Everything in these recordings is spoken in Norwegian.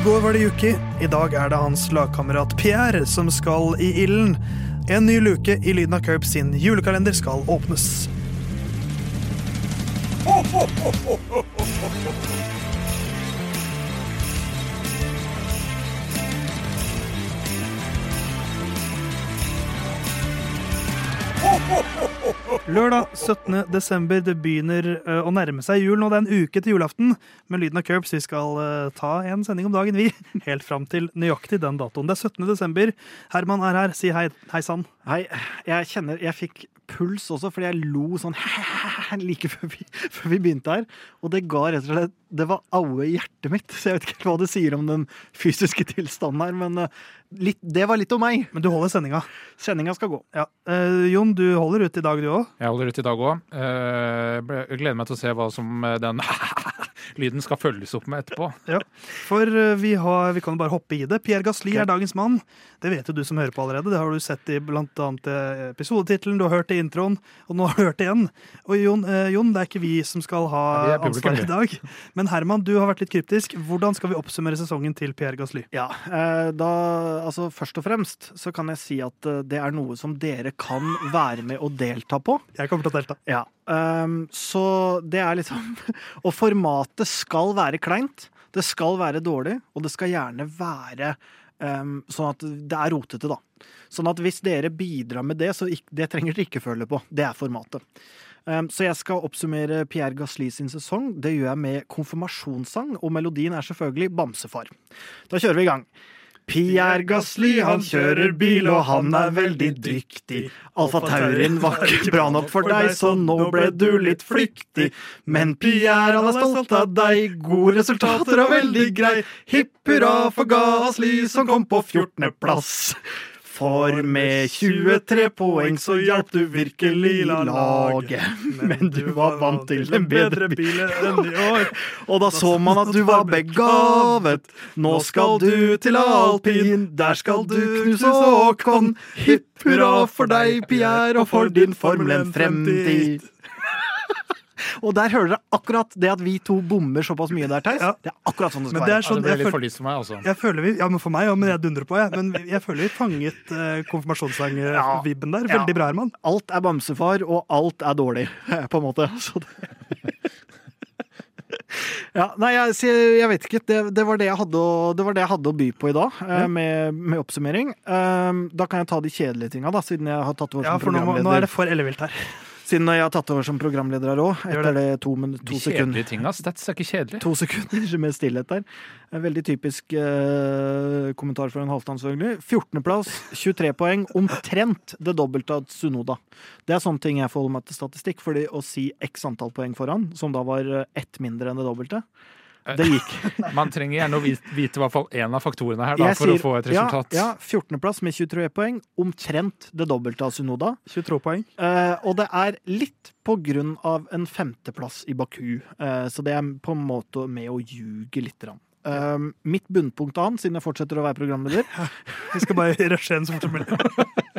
I går var det Yuki. I dag er det hans lagkamerat Pierre som skal i ilden. En ny luke i Lyden av Curb sin julekalender skal åpnes. Lørdag 17. desember. Det begynner eh, å nærme seg jul nå. Det er en uke til julaften. Med lyden av Curbs vi skal eh, ta en sending om dagen, vi. Helt fram til nøyaktig den datoen. Det er 17. desember. Herman er her. Si hei, hei sann. Hei, jeg kjenner Jeg fikk puls også, fordi jeg lo sånn like før vi, før vi begynte her. Og det ga rett og slett Det var aue i hjertet mitt. Så jeg vet ikke hva det sier om den fysiske tilstanden her, men eh, litt, det var litt om meg. Men du holder sendinga. Sendinga skal gå. Ja. Uh, Jon, du holder ut i dag, du òg. Jeg holder ut i dag òg. Jeg gleder meg til å se hva som eh, den lyden skal følges opp med etterpå. Ja. For eh, vi, har, vi kan jo bare hoppe i det. Pierre Gasli okay. er dagens mann. Det vet jo du som hører på allerede. Det har du sett i blant annet eh, episodetittelen, du har hørt det i introen, og nå har du hørt det igjen. Og Jon, eh, Jon, det er ikke vi som skal ha publikum, ansvaret i dag. Men Herman, du har vært litt kryptisk. Hvordan skal vi oppsummere sesongen til Pierre Gasli? Ja, eh, da Altså, først og fremst så kan jeg si at eh, det er noe som dere kan være med og delta på. Jeg kommer til å delta. Ja. Ehm, så det er liksom Og formatet skal være kleint. Det skal være dårlig, og det skal gjerne være um, sånn at det er rotete, da. Sånn at hvis dere bidrar med det, så ikke, det trenger dere ikke føle på. Det er formatet. Um, så jeg skal oppsummere Pierre Gasli sin sesong. Det gjør jeg med konfirmasjonssang, og melodien er selvfølgelig Bamsefar. Da kjører vi i gang. Pierre Gasli, han kjører bil, og han er veldig dyktig. Alfa Taurin var ikke bra nok for deg, så nå ble du litt flyktig. Men Pierre, han er stolt av deg, gode resultater og veldig grei. Hipp hurra for Gasli, som kom på 14. plass. For med 23 poeng så hjalp du virkelig laget. Men du var vant til en bedre bil. enn i år. Og da så man at du var begavet. Nå skal du til alpin, der skal du knuse Håkon. Hipp hurra for deg, Pierre, og for din Formel 1-fremtid. Og der hører dere akkurat det at vi to bommer såpass mye der, Theis. Ja. Det er akkurat sånn det skal det er være. Ja, sånn, det ble jeg, litt for lyst for meg, altså. jeg føler vi, ja, men For meg òg, men jeg dundrer på. Jeg. Men jeg føler vi fanget eh, konfirmasjonssang-vibben der. Veldig bra, Herman. Alt er bamsefar, og alt er dårlig, på en måte. Så det Ja, nei, jeg, jeg vet ikke. Det, det, var det, jeg hadde å, det var det jeg hadde å by på i dag, eh, med, med oppsummering. Um, da kan jeg ta de kjedelige tinga, da, siden jeg har tatt over Ja, som for nå, nå er det for ellevilt her. Siden jeg har tatt over som programleder her òg, etter det to, De sekunder. kjedelige ass. Stats er ikke kjedelig. To sekunder med stillhet der. En veldig typisk eh, kommentar fra en Halvdan, selvfølgelig. 14.-plass, 23 poeng. Omtrent det dobbelte av Sunoda. Det er sånne ting jeg forholder meg til statistikk, fordi å si x antall poeng foran, som da var eh, ett mindre enn det dobbelte, det gikk. Man trenger gjerne å vite, vite i hvert fall én av faktorene her da, for sier- å få et resultat. Ja, ja 14.-plass med 23 poeng. Omtrent det dobbelte av Sunoda. 23 poeng. Eh, og det er litt på grunn av en femteplass i Baku, eh, så det er på en måte med å ljuge litt. Grann. Eh, mitt bunnpunkt av han, siden jeg fortsetter å være programleder, Vi skal bare rushe en som mulig.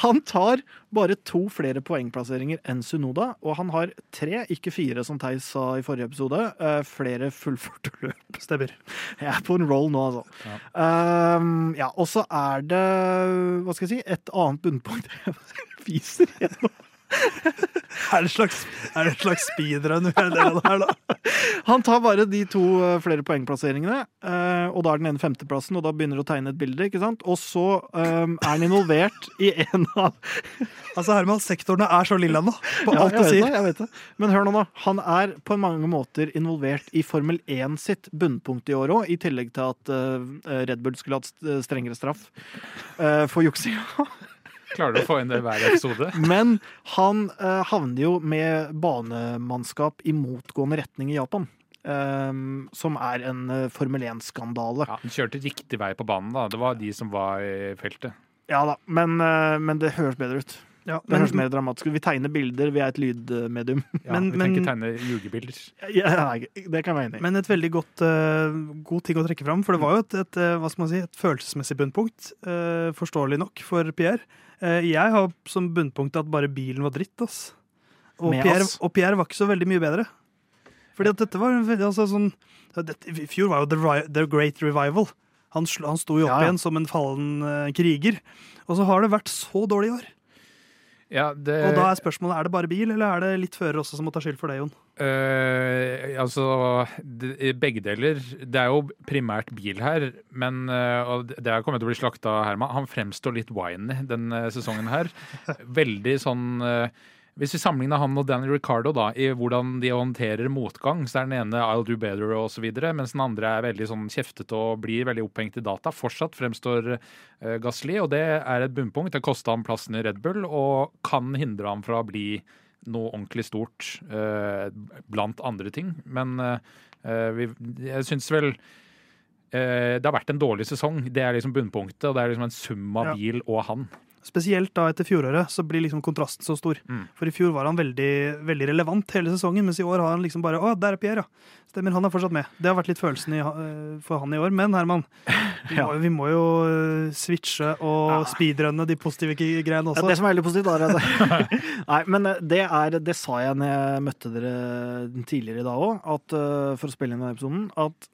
han tar bare to flere poengplasseringer enn Sunoda, og han har tre, ikke fire, som Theis sa i forrige episode, eh, flere fullførte løp. Stemmer. Jeg er på en roll nå, altså. Ja. Um, ja, og så er det, hva skal jeg si, et annet bunnpunkt jeg viser gjennom. Er det en slags, er det en slags speedrun vi er del av her, da? Han tar bare de to eh, flere poengplasseringene, eh, og da er den ene femteplassen, og da begynner det å tegne et bilde, ikke sant? Og så um, er han involvert i en av Altså, Herman, sektorene er så lilla nå, på alt ja, du sier. det, jeg vet det. Men hør nå, da. Han er på mange måter involvert i Formel 1 sitt bunnpunkt i år òg, i tillegg til at Red Bull skulle hatt strengere straff for juksinga. Klarer du å få inn det i hver episode? Men han uh, havner jo med banemannskap i motgående retning i Japan. Um, som er en eh, Formel 1-skandale. Ja, Han kjørte riktig vei på banen, da. Det var de som var i feltet. Ja da, men, uh, men det høres bedre ut. Ja, Det men, høres mer dramatisk ut. Vi tegner bilder, vi er et lydmedium. Ja, Men- vi men- tenker tegne ljugebilder. Ja, det kan jeg være enig i. men et veldig godt, uh, god ting å trekke fram, for det var jo et, et, hva skal man si, et følelsesmessig bunnpunkt. uh, forståelig nok for Pierre. Eh, jeg har som bunnpunkt at bare bilen var dritt, ass. Og Pierre, og Pierre var ikke så veldig mye bedre. Fordi at dette var altså, sånn dette, I fjor var jo The, The Great Revival. Han, han sto jo opp Ja, ja. igjen som en fallen uh, kriger. Og så har det vært så dårlig i år. Ja, det, Og da er spørsmålet er det bare bil, eller er det litt fører også som må ta skyld for det, Jon? Uh, altså, det, begge deler. Det er jo primært bil her, men uh, det er kommet til å bli slakta Herman. Han fremstår litt winy denne sesongen her. Veldig sånn eh, Hvis vi sammenligner han og Danny Ricardo da, i hvordan de håndterer motgang, så er den ene 'I'll do better' og så videre, mens den andre er veldig sånn kjeftete og blir veldig opphengt i data. Fortsatt fremstår uh, Gasli, og det er et bunnpunkt. Det kosta ham plassen i Red Bull og kan hindre ham fra å bli noe ordentlig stort uh, blant andre ting. Men uh, vi, jeg syns vel eh, det har vært en dårlig sesong. Det er liksom bunnpunktet, og det er liksom en sum av Ja. bil og han. Spesielt da etter fjoråret så blir liksom kontrasten så stor. Mm. For i fjor var han veldig, veldig relevant hele sesongen, mens i år har han liksom bare Å, der er Pierre, ja. Stemmer, han er fortsatt med. Det har vært litt følelsen i, eh, for han i år. Men Herman, vi, må, vi må jo eh, switche og Ja. speedrunne de positive greiene greiene Ja, også. det som er veldig positivt, er det. Nei, men eh, det, er, det sa jeg når jeg møtte dere tidligere i dag òg, for å spille inn denne episoden, at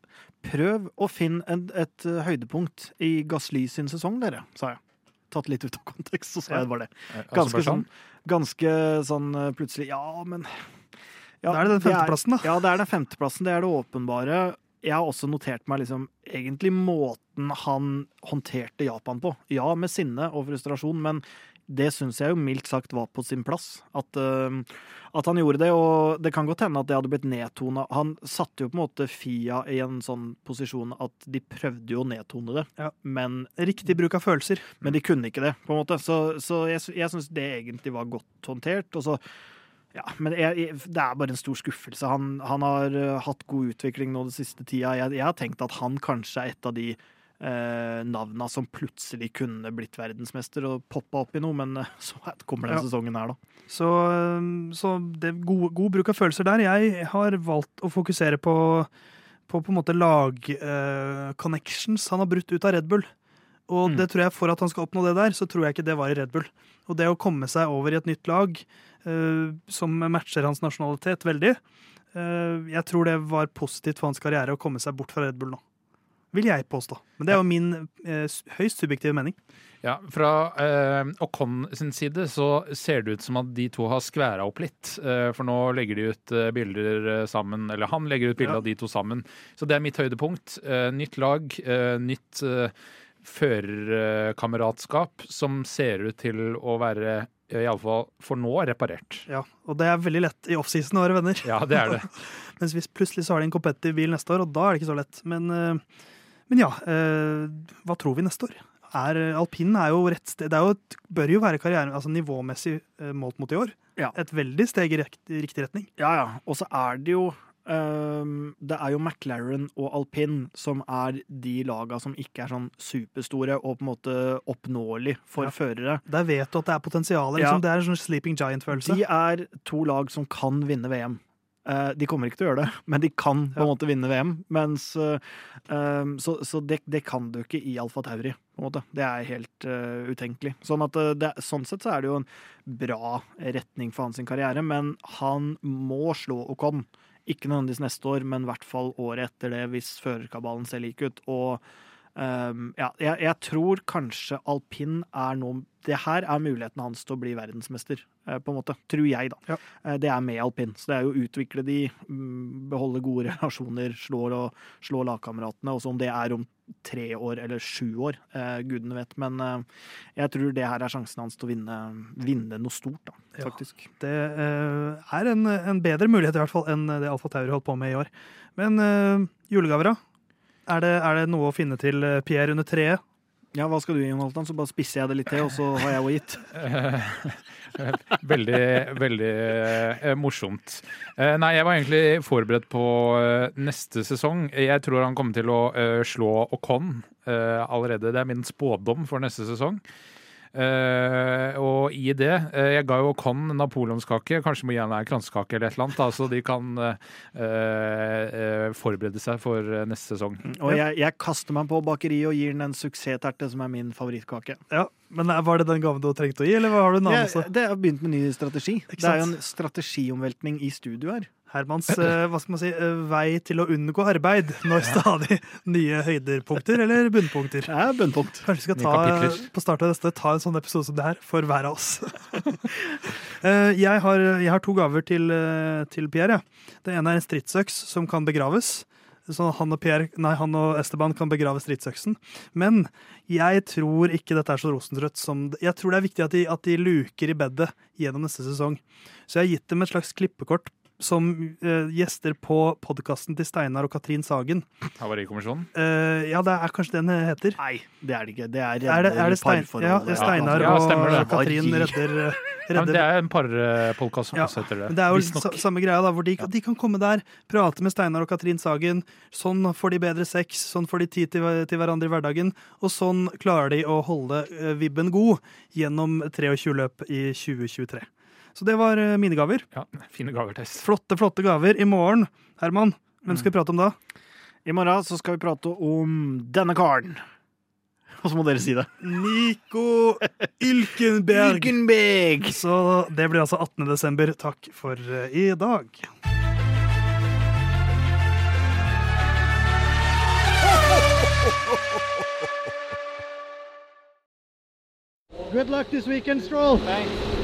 prøv å finne et, et høydepunkt i Gasly sin sesong, dere, sa jeg. Tatt litt ut av kontekst, så sa jeg bare det. Eh, Ganske sånn, ganske sånn eh, plutselig Ja, men ja, Da er det den femteplassen, da. Ja, det er den femteplassen. Det er det åpenbare. Jeg har også notert meg liksom egentlig måten han håndterte Japan på. Ja, med sinne og frustrasjon, men det syns jeg jo mildt sagt var på sin plass. At, uh, at han gjorde det, og det kan godt hende at det hadde blitt nedtona. Han satte jo på en måte Fia i en sånn posisjon at de prøvde jo å nedtone det, Ja. men Riktig bruk av følelser. men de kunne ikke det, på en måte. Så, så jeg, jeg syns det egentlig var godt håndtert. Og så, ja, men jeg, jeg, det er bare en stor skuffelse. Han, han har uh, hatt god utvikling nå den siste tida. Jeg, jeg har tenkt at han kanskje er et av de uh, navna som plutselig kunne blitt verdensmester og poppa opp i noe, men eh, så kommer den Ja. sesongen her, da. Så, så det god, god bruk av følelser der. Jeg har valgt å fokusere på på på en måte lag-connections han har brutt ut av Red Bull. Og Mm. det tror jeg for at han skal oppnå det der, så tror jeg ikke det var i Red Bull. Og det å komme seg over i et nytt lag uh, som matcher hans nasjonalitet veldig, uh, jeg tror det var positivt for hans karriere å komme seg bort fra Red Bull nå. Vil jeg påstå. Men det er jo min uh, høyst subjektive mening. Ja, Fra eh, Ocon sin side så ser det ut som at de to har skværa opp litt. Eh, for nå legger de ut eh, bilder sammen, eller han legger ut bilder Ja. av de to sammen. Så det er mitt høydepunkt. Nytt lag, nytt førerkameratskap som ser ut til å være iallfall for nå reparert. Ja, Og det er veldig lett i offseason å være venner. Ja, det er det. Mens hvis plutselig så har de en competitive bil neste år, og da er det ikke så lett. Men, eh, men ja, eh, hva tror vi neste år? Er, alpinen er jo rett sted, det er jo et, bør jo være karrieren, altså nivåmessig eh, målt mot i år. Ja. Et veldig steg i riktig retning. Ja, ja. Og så er det jo Det er jo McLaren og alpin som er de laga som ikke er sånn superstore og på en måte oppnåelig for Ja. førere. Der vet du at det er potensial. Ja. Liksom. Det er en sånn sleeping giant-følelse. De er to lag som kan vinne VM. Eh, de kommer ikke til å gjøre det, men de kan på en Ja. måte vinne VM. Mens, eh, ehm, så så det, det kan du ikke i Alfa Tauri. På en måte. Det er helt eh, utenkelig. Sånn, at, det, sånn sett så er det jo en bra retning for hans karriere, men han må slå Ocon. Ikke nødvendigvis neste år, men i hvert fall året etter det, hvis førerkabalen ser lik ut. Og ehm, ja, jeg, jeg tror kanskje alpin er noe Det her er muligheten hans til å bli verdensmester, eh, på en måte. Tror jeg, da. Ja. Eh, Det er med alpin. Så det er jo å utvikle de, mm, beholde gode relasjoner, slå, og, slå lagkameratene. Også om det er om tre år eller sju år, uh, gudene vet. Men jeg tror det her er sjansen hans til å vinne, vinne noe stort, da, Ja. faktisk. Det eh, er en, en bedre mulighet i hvert fall enn det Alfa Tauri holdt på med i år. Men julegaver, da? Er det, er det noe å finne til eh, Pierre under treet? Ja, hva skal du gi, Jonathan? Så bare spisser jeg det litt til, og så har jeg jo gitt. veldig, veldig eh, morsomt. Eh, nei, jeg var egentlig forberedt på eh, neste sesong. Jeg tror han kommer til å slå Ocon eh, allerede. Det er min spådom for neste sesong. Eh, og i det uh, Jeg ga jo Con napoleonskake. Kanskje må gi henne en kransekake eller et eller annet, da, så de kan uh, eh, forberede seg for neste sesong. Og jeg, jeg kaster meg på bakeriet og gir den en suksessterte, som er min favorittkake. Ja, men Var det den gaven du trengte å gi, eller har du en Det, Ja, det har begynt med ny strategi. Det er jo en strategiomveltning i studio her. Hermans eh, hva skal man si, eh, vei til å unngå arbeid når stadig nye høyderpunkter eller bunnpunkter. Ja, bunnpunkt. Kanskje vi skal ta, på starten av neste ta en sånn episode som det her for hver av oss. Eh, jeg, har, jeg har to gaver til, eh, til Pierre. Ja. Det ene er en stridsøks som kan begraves. Så han og, Pierre, nei, han og Esteban kan begrave stridsøksen. Men jeg tror ikke dette er så rosenrødt som Jeg tror det er viktig at de, at de luker i bedet gjennom neste sesong. Så jeg har gitt dem et slags klippekort som uh, gjester på podkasten til Steinar og Katrin Sagen. Havarikommisjonen. Uh, ja, det er kanskje det den heter. Nei, det er det ikke. Det er, Er det, er det Stein, ja, Steinar Ja, stemmer det. og Katrin redder, eh, Ja, men redder det er en parpodkast som Ja, også heter det. Det er jo samme greia, da, hvor de, de kan komme der, prate med Steinar og Katrin Sagen. Sånn får de bedre sex, sånn får de tid til, til hverandre i hverdagen. Og sånn klarer de å holde eh, vibben god gjennom 23 løp i 2023. Så det var eh, mine gaver. Ja, fine gaver, Tess. Flotte, flotte gaver. I morgen, Herman, hvem skal vi prate om da? I morgen så skal vi prate om denne karen. Og så må dere si det. Nico Ylkenberg. Ylkenberg. Så det blir altså 18. desember. Takk for eh, i dag. Good luck this weekend, Stroll. Thanks.